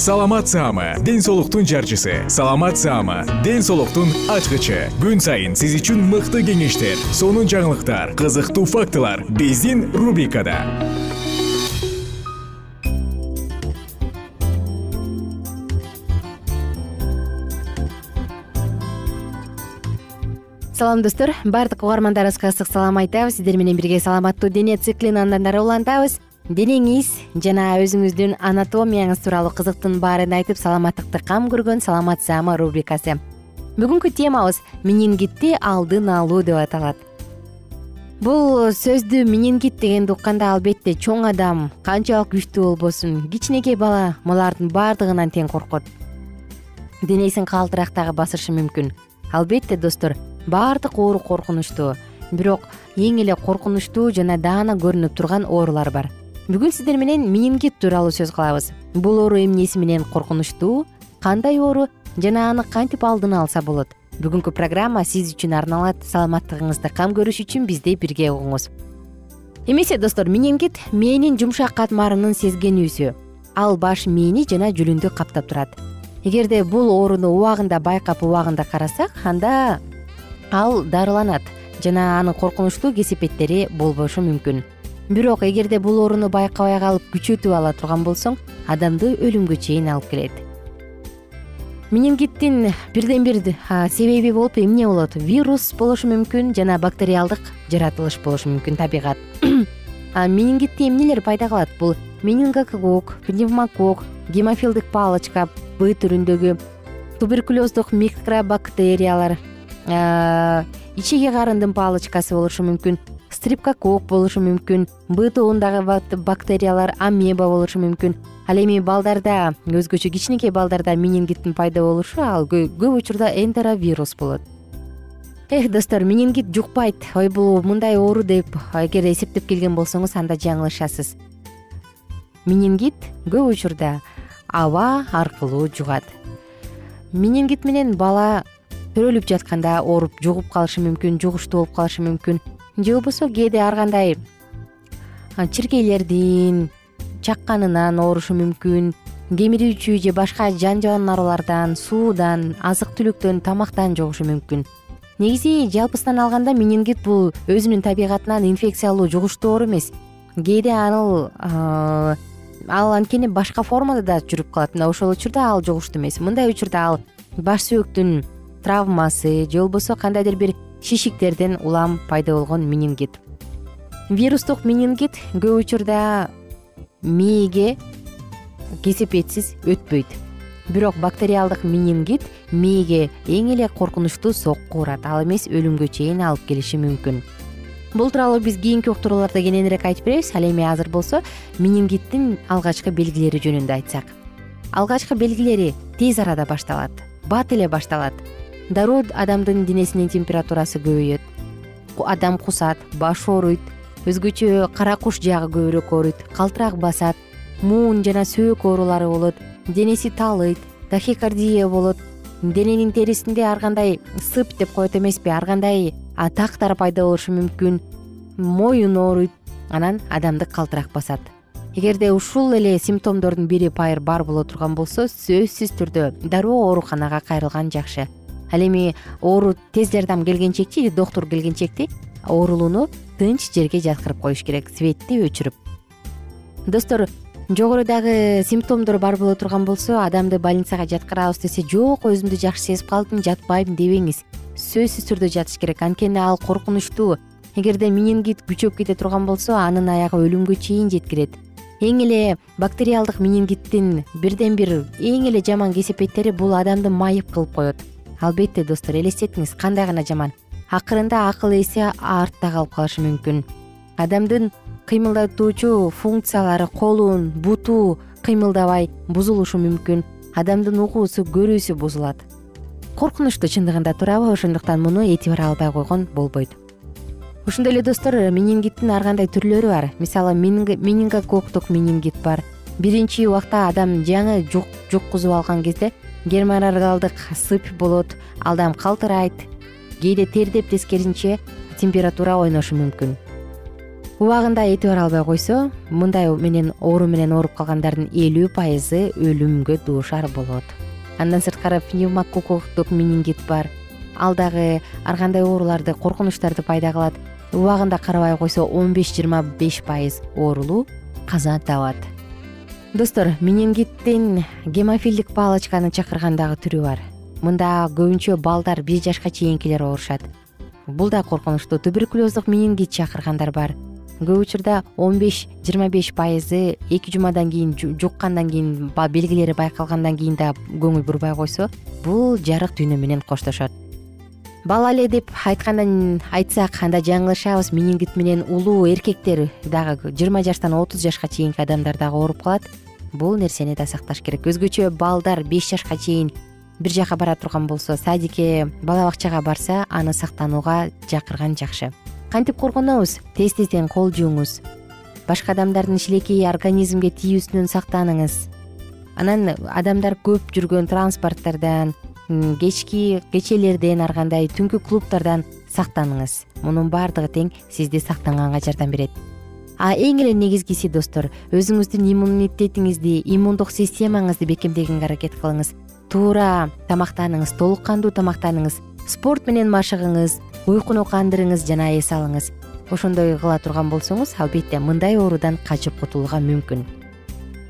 саламат саама ден соолуктун жарчысы. Саламат саама ден соолуктун ачкычы. Күн сайын сиз үчүн мыкты кеңештер сонун жаңылыктар кызыктуу фактылар биздин рубрикада. Салам достор. Баардык угармандарыбызга ысык салам айтабыз. Сиздер менен бирге саламаттуу дене циклин андан ары улантабыз денеңиз жана өзүңүздүн анатомияңыз тууралуу кызыктын баарын айтып саламаттыкты кам көргөн саламат саама рубрикасы. Бүгүнкү темабыз менингитти алдын алуу деп аталат. Бул сөздү менингит дегенди укканда албетте чоң адам канчалык күчтүү болбосун кичинекей бала булардын баардыгынан тең коркот. Денесин калтырактагы басышы мүмкүн. Албетте достор баардык оору коркунучтуу. Бирок эң эле коркунучтуу жана даана көрүнүп турган оорулар бар бүгүн сиздер менен менингит тууралуу сөз кылабыз. Бул оору эмнеси менен коркунучтуу? Кандай оору жана аны кантип алдын алса болот? Бүгүнкү программа сиз үчүн арналат саламаттыгыңызды кам көрүш үчүн бизди бирге угуңуз. Эмесе достор менингит мээнин жумшак катмарынын сезгенүүсү ал баш мээни жана жүлүндү каптап турат. Эгерде бул ооруну убагында байкап убагында карасак анда ал дарыланат жана анын коркунучтуу кесепеттери болбошу мүмкүн бирок эгерде бул ооруну байкабай калып күчөтүп ала турган болсоң адамды өлүмгө чейин алып келет. Менингиттин бирден бир себеби болуп эмне болот? Вирус болушу мүмкүн жана бактериалдык жаратылыш болушу мүмкүн табигат. Менингитти эмнелер пайда кылат бул менингокок пневмокок гемофилдик палочка б түрүндөгү туберкулездук микробактериялар ичеги карындын палочкасы болушу мүмкүн стриптокок болушу мүмкүн б тобундагы бактериялар амеба болушу мүмкүн. Ал эми балдарда өзгөчө кичинекей балдарда менингиттин пайда болушу ал көп учурда энтеровирус болот. Эх достор менингит жукпайт. Ой бул мындай оору деп эгер эсептеп келген болсоңуз анда жаңылышасыз. Менингит көп учурда аба аркылуу жугат. Менингит менен бала төрөлүп жатканда ооруп жугуп калышы мүмкүн жугуштуу болуп калышы мүмкүн же болбосо кээде ар кандай чиркейлердин чакканынан оорушу мүмкүн кемирүүчү же башка жан жаныбарлардан суудан азык түлүктөн тамактан жугушу мүмкүн. Негизи жалпысынан алганда менингит бул өзүнүн табигатынан инфекциялуу жугуштуу оору эмес. Кээде ал ал анткени башка формада да жүрүп калат. Мына ошол учурда ал жугуштуу эмес. Мындай учурда ал баш сөөктүн травмасы же болбосо кандайдыр бир шишиктерден улам пайда болгон менингит. Вирустук менингит көп учурда мээге кесепетсиз өтпөйт. Бирок бактериалдык менингит мээге эң эле коркунучтуу сокку урат ал эмес өлүмгө чейин алып келиши мүмкүн. Бул тууралуу биз кийинки уктурууларда кененирээк айтып беребиз ал эми азыр болсо менингиттин алгачкы белгилери жөнүндө айтсак. Алгачкы белгилери тез арада башталат бат эле башталат дароо адамдын денесинин температурасы көбөйөт. Адам кусат баш ооруйт өзгөчө кара куш жагы көбүрөөк ооруйт калтырак басат муун жана сөөк оорулары болот денеси таалыйт тахикардия болот. Дененин терисинде ар кандай сыпь деп коет эмеспи ар кандай тактар пайда болушу мүмкүн. Моюн ооруйт анан адамды калтырак басат. Эгерде ушул эле симптомдордун бири пайыр бар боло турган болсо сөзсүз түрдө дароо ооруканага кайрылган жакшы ал эми оору тез жардам келгенчекчи доктур келгенчекти оорулууну тынч жерге жаткырып коюш керек светти өчүрүп. Достор жогорудагы симптомдор бар боло турган болсо адамды больницага жаткырабыз десе жок өзүмдү жакшы сезип калдым жатпайм дебеңиз. Сөзсүз түрдө жатыш керек. Анткени ал коркунучтуу эгерде менингит күчөп кете турган болсо анын аягы өлүмгө чейин жеткирет. Эң эле бактериалдык менингиттин бирден бир эң эле жаман кесепеттери бул адамды майып кылып коет албетте достор элестетиңиз кандай гана жаман. Акырында акыл эси артта калып калышы мүмкүн. Адамдын кыймылдатуучу функциялары колун буту кыймылдабай бузулушу мүмкүн. Адамдын угуусу көрүүсү бузулат. Коркунучтуу чындыгында туурабы ошондуктан муну этибар албай койгон болбойт. Ошондой эле достор менингиттин ар кандай түрлөрү бар? Мисалы менингококктук менингит бар. Биринчи убакта адам жаңы жуккузуп алган кезде герморалдык сыпь болот адам калтырайт. Кээде тердеп тескерисинче температура ойношу мүмкүн. Убагында этибар албай койсо мындай менен оору менен ооруп калгандардын элүү пайызы өлүмгө дуушар болот. Андан сырткары пневмококктук менингит бар. Ал дагы ар кандай ооруларды коркунучтарды пайда кылат. Убагында карабай койсо он беш жыйырма беш пайыз оорулуу каза табат достор менингиттин гемофилдик палочканы чакырган дагы түрү бар. Мында көбүнчө балдар бир жашка чейинкилер оорушат бул да коркунучтуу. Туберкулездук менингит чакыргандар бар. Көп учурда он беш жыйырма беш пайызы эки жумадан кийин жуккандан кийин белгилери байкалгандан кийин да көңүл бурбай койсо бул жарык дүйнө менен коштошот бала эле деп айткандан айтсак анда жаңылышабыз. Менингит менен улуу эркектер дагы жыйырма жаштан отуз жашка чейинки адамдар дагы ооруп калат. Бул нерсени да сакташ керек. Өзгөчө балдар беш жашка чейин бир жака бара турган болсо садикке бала бакчага барса аны сактанууга жакырган жакшы. Кантип коргонобуз? Тез тезден кол жууңуз башка адамдардын шилекейи организмге тийүүсүнөн сактаныңыз. Анан адамдар көп жүргөн транспорттардан кечки кечелерден ар кандай түнкү клубтардан сактаныңыз. Мунун баардыгы тең сизди сактанганга жардам берет. А эң эле негизгиси достор өзүңүздүн иммунитетиңизди иммундук системаңызды бекемдегенге аракет кылыңыз. Туура тамактаныңыз толук кандуу тамактаныңыз спорт менен машыгыңыз уйкуну кандырыңыз жана эс алыңыз. Ошондой кыла турган болсоңуз албетте мындай оорудан качып кутулууга мүмкүн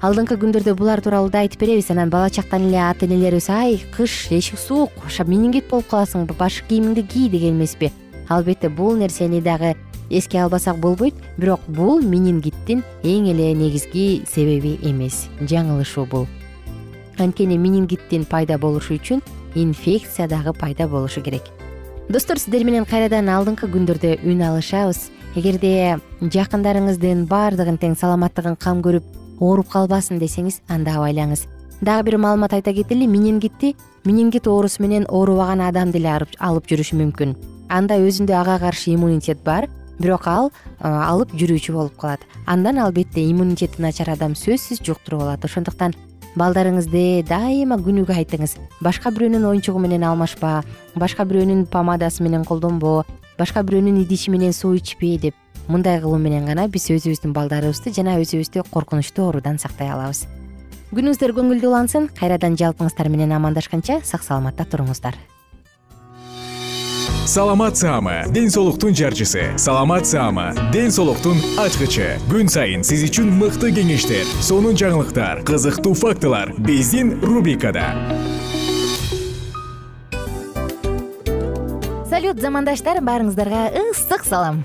алдыңкы күндөрдө булар тууралуу да айтып беребиз. Анан бала чактан эле ата энелерибиз ай кыш эшик суук менингит болуп каласың башкы кийимиңди кий деген эмеспи. Албетте бул нерсени дагы эске албасак болбойт бирок бул менингиттин эң эле негизги себеби эмес жаңылышуу бул. Анткени менингиттин пайда болушу үчүн инфекция дагы пайда болушу керек. Достор сиздер менен кайрадан алдыңкы күндөрдө үн алышабыз. Эгерде жакындарыңыздын баардыгын тең саламаттыгын кам көрүп ооруп калбасын десеңиз анда абайлаңыз. Дагы бир маалымат айта кетели менингитти менингит оорусу менен оорубаган адам деле алып жүрүшү мүмкүн. Анда өзүндө ага каршы иммунитет бар бирок ал алып жүрүүчү болуп калат. Андан албетте иммунитети начар адам сөзсүз жуктуруп алат. Ошондуктан балдарыңызды дайыма күнүгө айтыңыз. Башка бирөөнүн оюнчугу менен алмашпа башка бирөөнүн помадасы менен колдонбо башка бирөөнүн идиши менен суу ичпе деп мындай кылуу менен гана биз өзүбүздүн балдарыбызды жана өзүбүздү коркунучтуу оорудан сактай алабыз. Күнүңүздөр көңүлдүү улансын кайрадан жалпыңыздар менен амандашканча сак саламатта туруңуздар. Саламат саама ден соолуктун жарчысы. Саламат саама ден соолуктун ачкычы. Күн сайын сиз үчүн мыкты кеңештер сонун жаңылыктар кызыктуу фактылар биздин рубрикада. Салют замандаштар баарыңыздарга ысык салам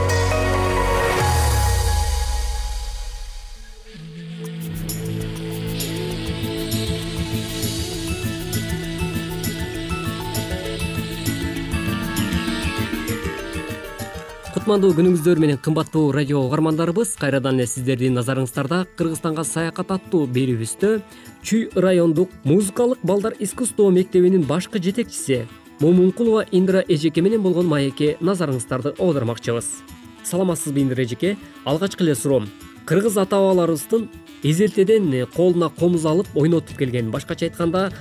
кутмандуу күнүңүздөр менен кымбаттуу радио угармандарыбыз кайрадан эле сиздердин назарыңыздарда кыргызстанга саякат аттуу берүүбүздө чүй райондук музыкалык балдар искусство мектебинин башкы жетекчиси момункулова индира эжеке менен болгон маекке назарыңыздарды оодармакчыбыз саламатсызбы индира эжеке? Алгачкы эле суроом кыргыз ата бабаларыбыздын эзелтеден колуна комуз алып ойнотуп келген. Башкача айтканда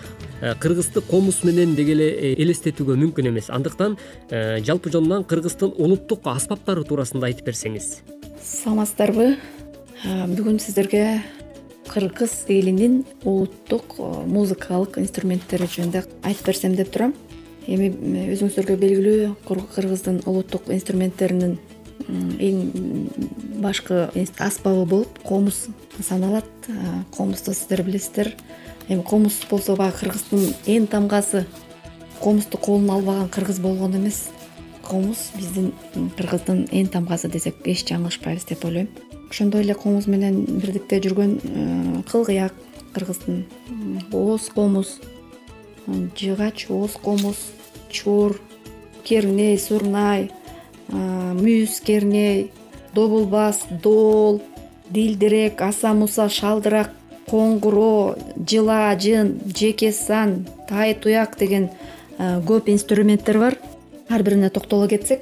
э, кыргызды комуз менен деги эле э, элестетүүгө мүмкүн эмес. Андыктан э, жалпы жонунан кыргыздын улуттук аспаптары туурасында айтып берсеңиз. Саламатсыздарбы? Бүгүн сиздерге кыргыз элинин улуттук музыкалык инструменттери жөнүндө айтып берсем деп турам. Эми өзүңүздөргө белгилүү кыргыздын улуттук инструменттеринин эң башкы аспабы болуп комуз саналат. Комузду сиздер билесиздер. Эми комуз болсо баягы кыргыздын эн тамгасы комузду колуна албаган кыргыз болгон эмес. Комуз биздин кыргыздын эн тамгасы десек эч жаңылышпайбыз деп ойлойм. Ошондой эле комуз менен бирдикте жүргөн кылгыяк кыргыздын. Ооз комуз жыгач ооз комуз чор керней сурнай мүйүз керней добулбас доол дилдирек аса муса шалдырак коңгуроо жыла жын жеке сан тай туяк деген көп инструменттер бар. Ар бирине токтоло кетсек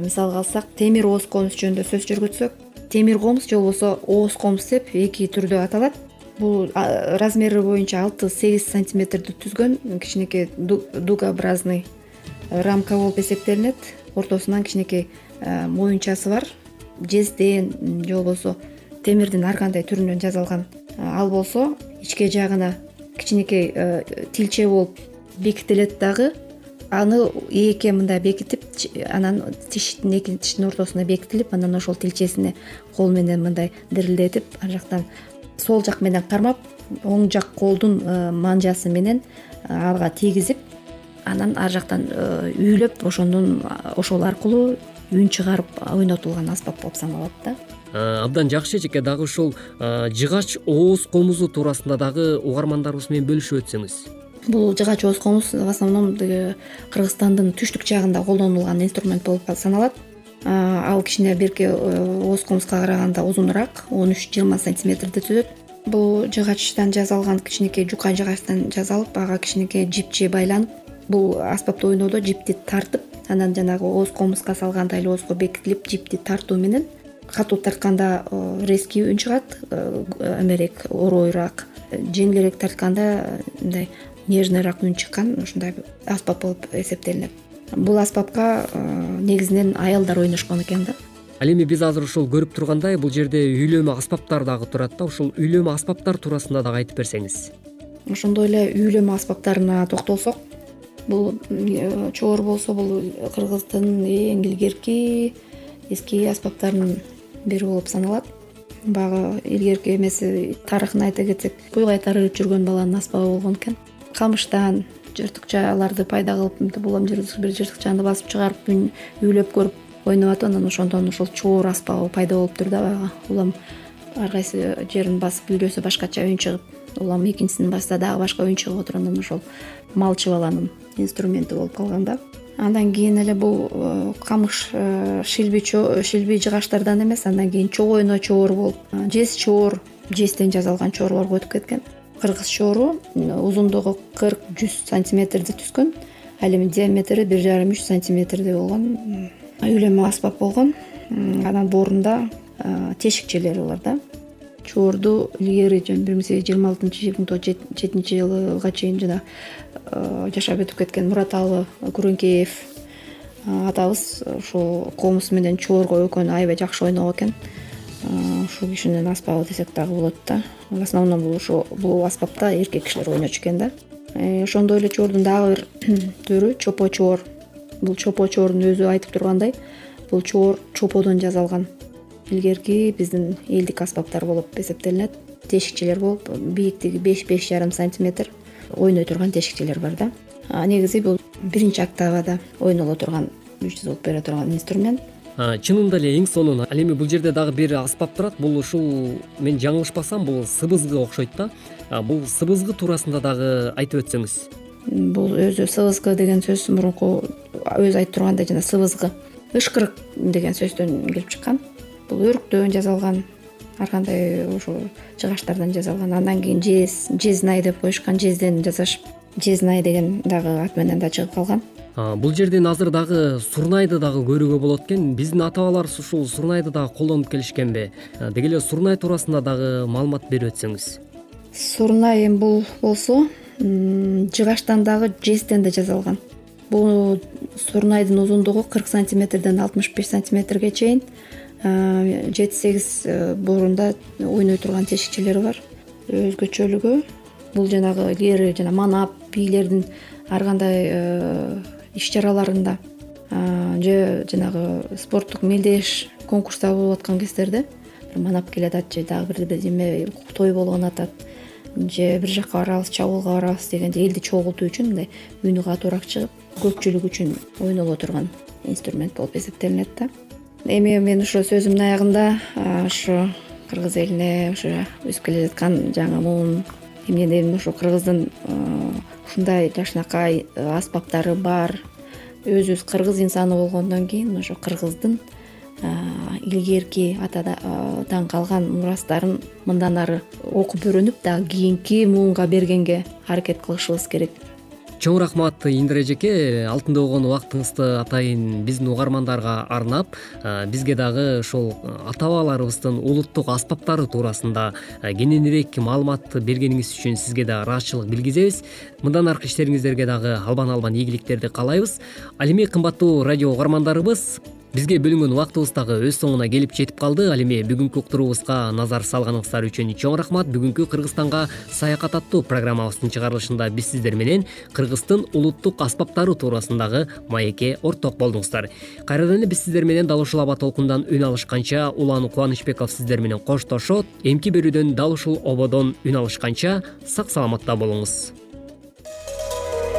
мисалга алсак темир ооз комуз жөнүндө сөз жүргүзсөк. Темир комуз же болбосо ооз комуз деп эки түрдө аталат. Бул размери боюнча алты сегиз сантиметрди түзгөн кичинекей дугообразный рамка болуп эсептелинет ортосунан кичинекей э, моюнчасы бар. Жезден же болбосо темирдин ар кандай түрүнөн жасалган э, ал болсо ичке жагына кичинекей э, тилче болуп бекитилет дагы аны ээкке мындай бекитип анан тиштин эки тиштин ортосуна бекитилип анан ошол тилчесине кол менен мындай дирилдетип ар жактан сол жак менен кармап оң жак колдун манжасы менен ага тийгизип анан ар жактан үйлөп ошондон ошол аркылуу үн чыгарып ойнотулган аспап болуп саналат да. Абдан жакшы эжеке дагы ушул жыгач ооз комузу туурасында дагы угармандарыбыз менен бөлүшүп өтсөңүз. Бул жыгач ооз комуз в основном тиги кыргызстандын түштүк жагында колдонулган инструмент болуп саналат. Ал кичине берки ооз комузга караганда узунураак он үч жыйырма сантиметрди түзөт. Бул жыгачтан жасалган кичинекей жука жыгачтан жасалып ага кичинекей жипчи байланып бул аспапты ойноодо жипти тартып анан жанагы ооз комузга салганда эле оозго бекитилип жипти тартуу менен катуу тартканда резкий үн чыгат эмерээк оройраак жеңилирээк тартканда мындай нежныйраак үн чыккан ушундай аспап болуп эсептелинет. Бул аспапка негизинен аялдар ойношкон экен да. Ал эми биз азыр ушул көрүп тургандай бул жерде үйлөмө аспаптар дагы турат да ушул үйлөмө аспаптар туурасында дагы айтып берсеңиз. Ошондой эле үйлөмө аспаптарына токтолсок бул э, чоор болсо бул кыргыздын эң илгерки эски аспаптарынын бири болуп саналат. Баягы илгерки эмеси тарыхын айта кетсек буйгай тарыып жүргөн баланын аспабы болгон экен. Камыштан жыртыкчаларды пайда кылып мынтип улам бир жыртыкчаны басып чыгарып үйлөп көрүп ойноп атып анан ошондон ушул чоор аспабы пайда болуптур да. Баягы улам ар кайсы жерин басып үйлөсө башкача үн чыгып улам экинчисин басса дагы башка үн чыгып отуруп анан ошол малчы баланын инструменти болуп калган да. Андан кийин эле бул э, камыш э, шилби шилби жыгачтардан эмес андан кийин чогойно чоор болуп жез чоор жезден жасалган чоорлорго өтүп кеткен. Кыргыз чоору узундугу кырк жүз сантиметрди түзгөн ал эми диаметри бир жарым үч сантиметрдей болгон үйлөмө аспап болгон анан боорунда тешикчелери бар да чоорду илгери бир миң сегиз жүз жыйырма алтынчы бир миң тогуз жүз жетинчи жылга чейин жана жашап өтүп кеткен мураталы күрөңкеев атабыз ушул комуз менен чоорго экөөнү аябай жакшы ойногон экен. Ушул кишинин аспабы десек дагы болот да. В основном бул ушу бул аспапта эркек кишилер ойночу экен да. Э, ошондой эле чоордун дагы бир түрү чопо чоор. Бул чопо чоордун өзү айтып тургандай бул чоор чоподон жасалган илгерки биздин элдик аспаптар болуп эсептелинет. Тешикчелер болуп бийиктиги беш беш жарым сантиметр ойной турган тешикчелер бар да. Негизи бул биринчи октавада ойноло турган звук бере турган инструмент. Чынында эле эң сонун ал эми бул жерде дагы бир аспап турат. Бул ушул мен жаңылышпасам бул сыбызгы окшойт да. Бул сыбызгы туурасында дагы айтып өтсөңүз. Бул өзү сыбызгы деген сөз мурунку өзү айтып тургандай жана сыбызгы ышкырык деген сөздөн келип чыккан бул өрүктөн жасалган ар кандай ушул жыгачтардан жасалган андан кийин жез жезнай деп коюшкан жезден жасашып жезнай деген дагы ат менен да чыгып калган. Бул жерден азыр дагы сурнайды дагы көрүүгө болот экен. Биздин ата бабаларыбыз ушул сурнайды дагы колдонуп келишкенби. Деги эле сурнай туурасында дагы маалымат берип өтсөңүз. Сурнай эми бул болсо жыгачтан дагы жезден да жасалган бул сурнайдын узундугу кырк сантиметрден алтымыш беш сантиметрге чейин жети сегиз э, боорунда ойной турган тешикчелери бар. Өзгөчөлүгү. Бул жанагы илгери жана манап бийлердин ар кандай э, иш чараларында же жанагы спорттук мелдеш конкурстар болуп аткан кездерде манап келатат же дагы бир бирдеме той болгон атат же бир жака барабыз чабуулга барабыз дегенде элди чогултуу үчүн мындай үнү катуураак чыгып көпчүлүк үчүн ойноло турган инструмент болуп эсептелинет да эми мен ушул сөзүмдүн аягында ушу кыргыз элине ушу өсүп келе жаткан жаңы муун эмнеден ушу кыргыздын ушундай жакшынакай э, аспаптары бар өзүбүз кыргыз инсаны болгондон кийин ошо кыргыздын илгерки атадан калган мурастарын мындан ары окуп үйрөнүп дагы кийинки муунга бергенге аракет кылышыбыз керек чоң рахмат индира эжеке алтында болгон убактыңызды атайын. Биздин угармандарга арнап бизге дагы ушул ата бабаларыбыздын улуттук аспаптары туурасында кененирээк маалымат бергениңиз үчүн сизге да ыраазычылык билгизебиз. Мындан аркы иштериңиздерге дагы албан албан ийгиликтерди каалайбыз. Ал эми кымбаттуу радио угармандарыбыз бизге бөлүнгөн убактыбыз дагы өз соңуна келип жетип калды ал эми бүгүнкү уктуруубузга назар салганыңыздар үчүн чоң рахмат. Бүгүнкү кыргызстанга саякат аттуу программабыздын чыгарылышында биз сиздер менен кыргыздын улуттук аспаптары туурасындагы маекке орток болдуңуздар. Кайрадан эле биз сиздер менен дал ушул аба толкундан үн алышканча улан кубанычбеков сиздер менен коштошот. Эмки берүүдөн дал ушул ободон үн алышканча сак саламатта болуңуз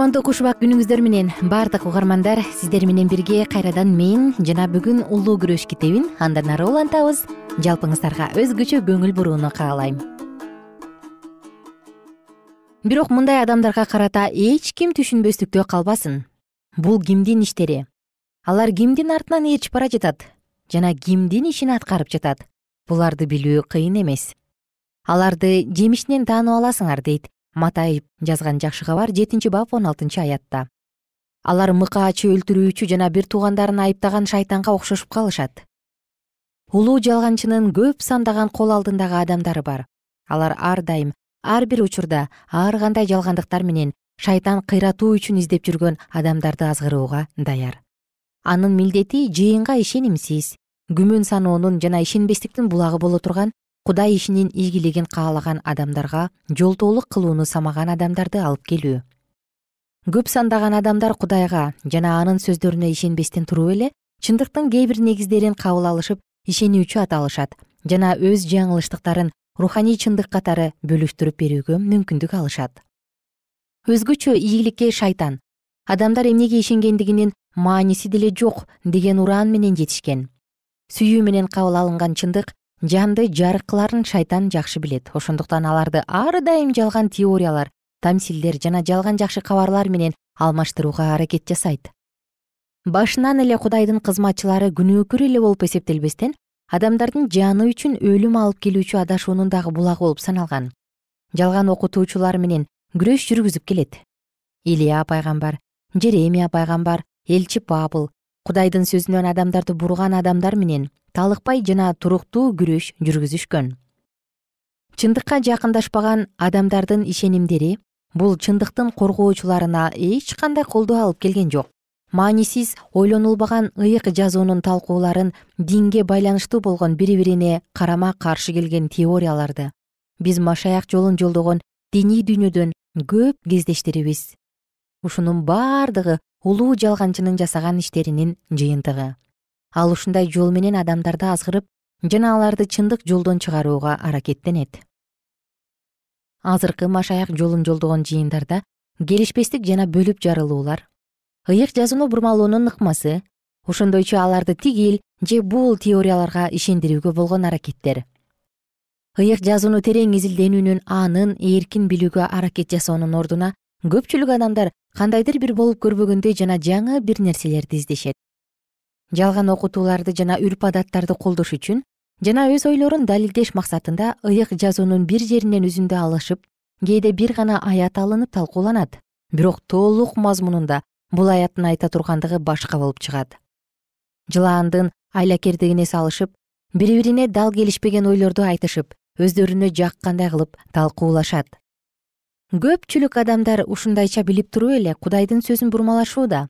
кутмандуу куш убак күнүңүздөр менен баардык угармандар сиздер менен бирге кайрадан мен жана бүгүн улуу күрөш китебин андан ары улантабыз. Жалпыңыздарга өзгөчө көңүл бурууну каалайм. Бирок мындай адамдарга карата эч ким түшүнбөстүктө калбасын. Бул кимдин иштери. Алар кимдин артынан ээрчип бара жатат жана кимдин ишин аткарып жатат. Буларды билүү кыйын эмес. Аларды жемишинен таанып аласыңар дейт матай жазган жакшы кабар жетинчи бап он алтынчы аятта. Алар мыкаачы өлтүрүүчү жана бир туугандарын айыптаган шайтанга окшошуп калышат. Улуу жалганчынын көп сандаган кол алдындагы адамдары бар. Алар ар дайым ар бир учурда ар кандай жалгандыктар менен шайтан кыйратуу үчүн издеп жүргөн адамдарды азгырууга даяр. Анын милдети жыйынга ишенимсиз күмөн саноонун жана ишенбестиктин булагы боло турган кудай ишинин ийгилигин каалаган адамдарга жолтоолук кылууну самаган адамдарды алып келүү. Көп сандаган адамдар кудайга жана анын сөздөрүнө ишенбестен туруп эле чындыктын кээ бир негиздерин кабыл алышып ишенүүчү аталышат жана өз жаңылыштыктарын руханий чындык катары бөлүштүрүп берүүгө мүмкүндүк алышат. Өзгөчө ийгиликке шайтан адамдар эмнеге ишенгендигинин мааниси деле жок деген ураан менен жетишкен. Сүйүү менен кабыл алынган чындык жанды жарык кыларын шайтан жакшы билет. Ошондуктан аларды ар дайым жалган теориялар тамсилдер жана жалган жакшы кабарлар менен алмаштырууга аракет жасайт. Башынан эле кудайдын кызматчылары күнөөкөр эле болуп эсептелбестен адамдардын жаны үчүн өлүм алып келүүчү адашуунун дагы булагы болуп саналган. Жалган окутуучулар менен күрөш жүргүзүп келет. Илия пайгамбар жеремия пайгамбар элчи пабыл кудайдын сөзүнөн адамдарды бурган адамдар менен талыкпай жана туруктуу күрөш жүргүзүшкөн. Чындыкка жакындашпаган адамдардын ишенимдери бул чындыктын коргоочуларына эч кандай колдоо алып келген жок. Маанисиз ойлонулбаган ыйык жазуунун талкууларын динге байланыштуу болгон бири бирине карама каршы келген теорияларды биз машаяк жолун жолдогон диний дүйнөдөн көп кездештиребиз ушунун баардыгы улуу жалганчынын жасаган иштеринин жыйынтыгы ал ушундай жол менен адамдарды азгырып жана аларды чындык жолдон чыгарууга аракеттенет. Азыркы машаяк жолун жолдогон жыйындарда келишпестик жана бөлүп жарылуулар ыйык жазууну бурмалоонун ыкмасы ошондойчу аларды тигил же бул теорияларга ишендирүүгө болгон аракеттер. Ыйык жазууну терең изилденүүнүн анын эркин билүүгө аракет жасоонун ордуна көпчүлүк адамдар кандайдыр бир болуп көрбөгөндөй жана жаңы бир нерселерди издешет жалган окутууларды жана үрп адаттарды колдош үчүн жана өз ойлорун далилдеш максатында ыйык жазуунун бир жеринен үзүндү алышып кээде бир гана аят алынып талкууланат. Бирок толук мазмунунда бул аяттын айта тургандыгы башка болуп чыгат. Жылаандын айлакердигине салышып бири бирине дал келишпеген ойлорду айтышып өздөрүнө жаккандай кылып талкуулашат. Көпчүлүк адамдар ушундайча билип туруп эле кудайдын сөзүн бурмалашууда.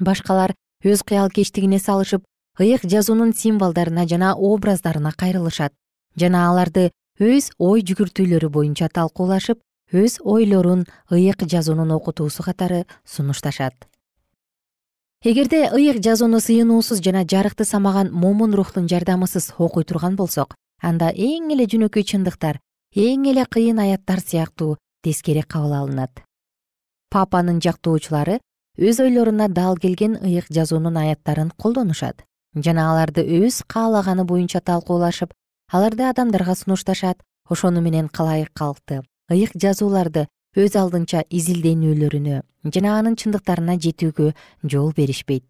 Башкалар өз кыялкечтигине салышып ыйык жазуунун символдоруна жана образдарына кайрылышат. Жана аларды өз ой жүгүртүүлөрү боюнча талкуулашып өз ойлорун ыйык жазуунун окутуусу катары сунушташат. Эгерде ыйык жазууну сыйынуусуз жана жарыкты самаган момун рухтун жардамысыз окуй турган болсок анда эң эле жөнөкөй чындыктар эң эле кыйын аяттар сыяктуу тескери кабыл алынат. Папанын жактоочулары өз ойлоруна дал келген ыйык жазуунун аяттарын колдонушат. Жана аларды өз каалаганы боюнча талкуулашып аларды адамдарга сунушташат. Ошону менен калайык калкты ыйык жазууларды өз алдынча изилденүүлөрүнө жана анын чындыктарына жетүүгө жол беришпейт.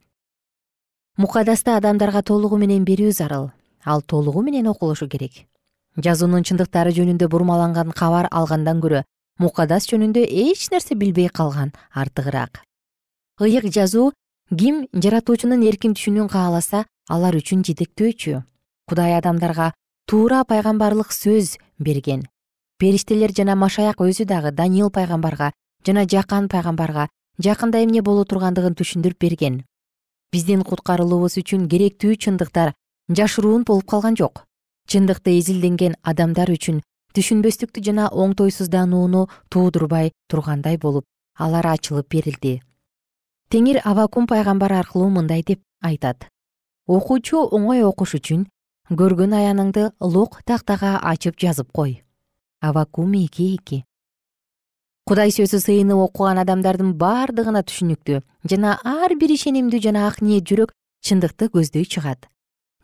Мукадасты адамдарга толугу менен берүү зарыл. Ал толугу менен окулушу керек. Жазуунун чындыктары жөнүндө бурмаланган кабар алгандан көрө мукадас жөнүндө эч нерсе билбей калган артыгыраак ыйык жазуу ким жаратуучунун эркин түшүнүүн кааласа алар үчүн жетектөөчү. Кудай адамдарга туура пайгамбарлык сөз берген. Периштелер жана машаяк өзү дагы даниил пайгамбарга жана жакан пайгамбарга жакында эмне боло тургандыгын түшүндүрүп берген. Биздин куткарылуубуз үчүн керектүү чындыктар жашыруун болуп калган жок. Чындыкты изилденген адамдар үчүн түшүнбөстүктү жана оңтойсузданууну туудурбай тургандай болуп алар ачылып берилди теңир авакум пайгамбар аркылуу мындай деп айтат. Окуучу оңой окуш үчүн көргөн аяныңды лок тактага ачып жазып кой. Авакум эки эки кудай сөзү сыйынып окуган адамдардын бардыгына түшүнүктүү жана ар бир ишенимдүү жана ак ниет жүрөк чындыкты көздөй чыгат.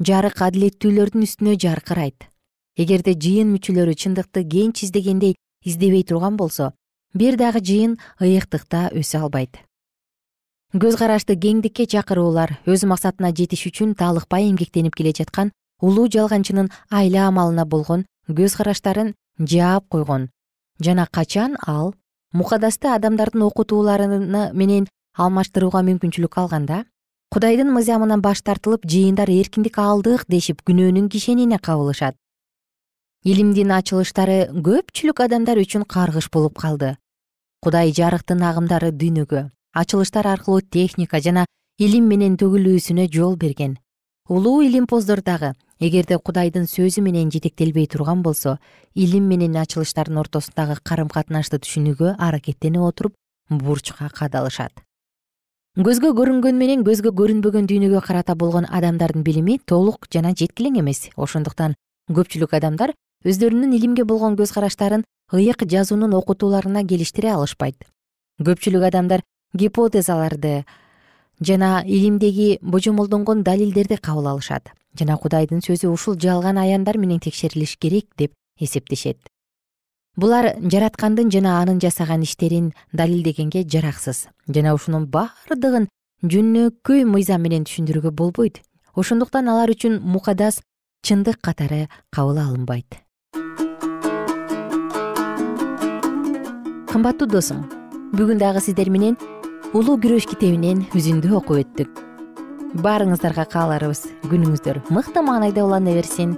Жарык адилеттүүлөрдүн үстүнө жаркырайт. Эгерде жыйын мүчөлөрү чындыкты кенч издегендей издебей турган болсо бир дагы жыйын ыйыктыкта өсө албайт көз карашты кеңдикке чакыруулар өз максатына жетиш үчүн таалыкпай эмгектенип келе жаткан улуу жалганчынын айла амалына болгон көз караштарын жаап койгон. Жана качан ал мукадасты адамдардын окутуулары менен алмаштырууга мүмкүнчүлүк алганда кудайдын мыйзамынан баш тартылып жыйындар эркиндик алдык дешип күнөөнүн кишенине кабылышат. Илимдин ачылыштары көпчүлүк адамдар үчүн каргыш болуп калды. Кудай жарыктын агымдары дүйнөгө ачылыштар аркылуу техника жана илим менен төгүлүүсүнө жол берген. Улуу илимпоздор дагы эгерде кудайдын сөзү менен жетектелбей турган болсо илим менен ачылыштардын ортосундагы карым катнашты түшүнүүгө аракеттенип отуруп бурчка кадалышат. Көзгө көрүнгөн менен көзгө көрүнбөгөн дүйнөгө карата болгон адамдардын билими толук жана жеткилең эмес. Ошондуктан көпчүлүк адамдар өздөрүнүн илимге болгон көз караштарын ыйык жазуунун окутууларына келиштире алышпайт. Көпчүлүк адамдар гипотезаларды жана илимдеги божомолдонгон далилдерди кабыл алышат. Жана кудайдын сөзү ушул жалган аяндар менен текшерилиш керек деп эсептешет. Булар жараткандын жана анын жасаган иштерин далилдегенге жараксыз. Жана ушунун бардыгын жөнөкөй мыйзам менен түшүндүрүүгө болбойт. Ошондуктан алар үчүн мукадас чындык катары кабыл алынбайт. Кымбаттуу досум бүгүн дагы сиздер менен улуу күрөш китебинен үзүндү окуп өттүк. Баарыңыздарга кааларыбыз күнүңүздөр мыкты маанайда улана берсин.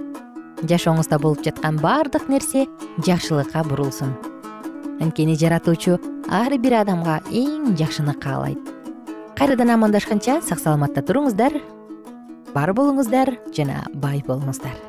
Жашооңузда болуп жаткан баардык нерсе жакшылыкка бурулсун. Анткени жаратуучу ар бир адамга эң жакшыны каалайт. Кайрадан амандашканча сак саламатта туруңуздар. Бар болуңуздар жана бай болуңуздар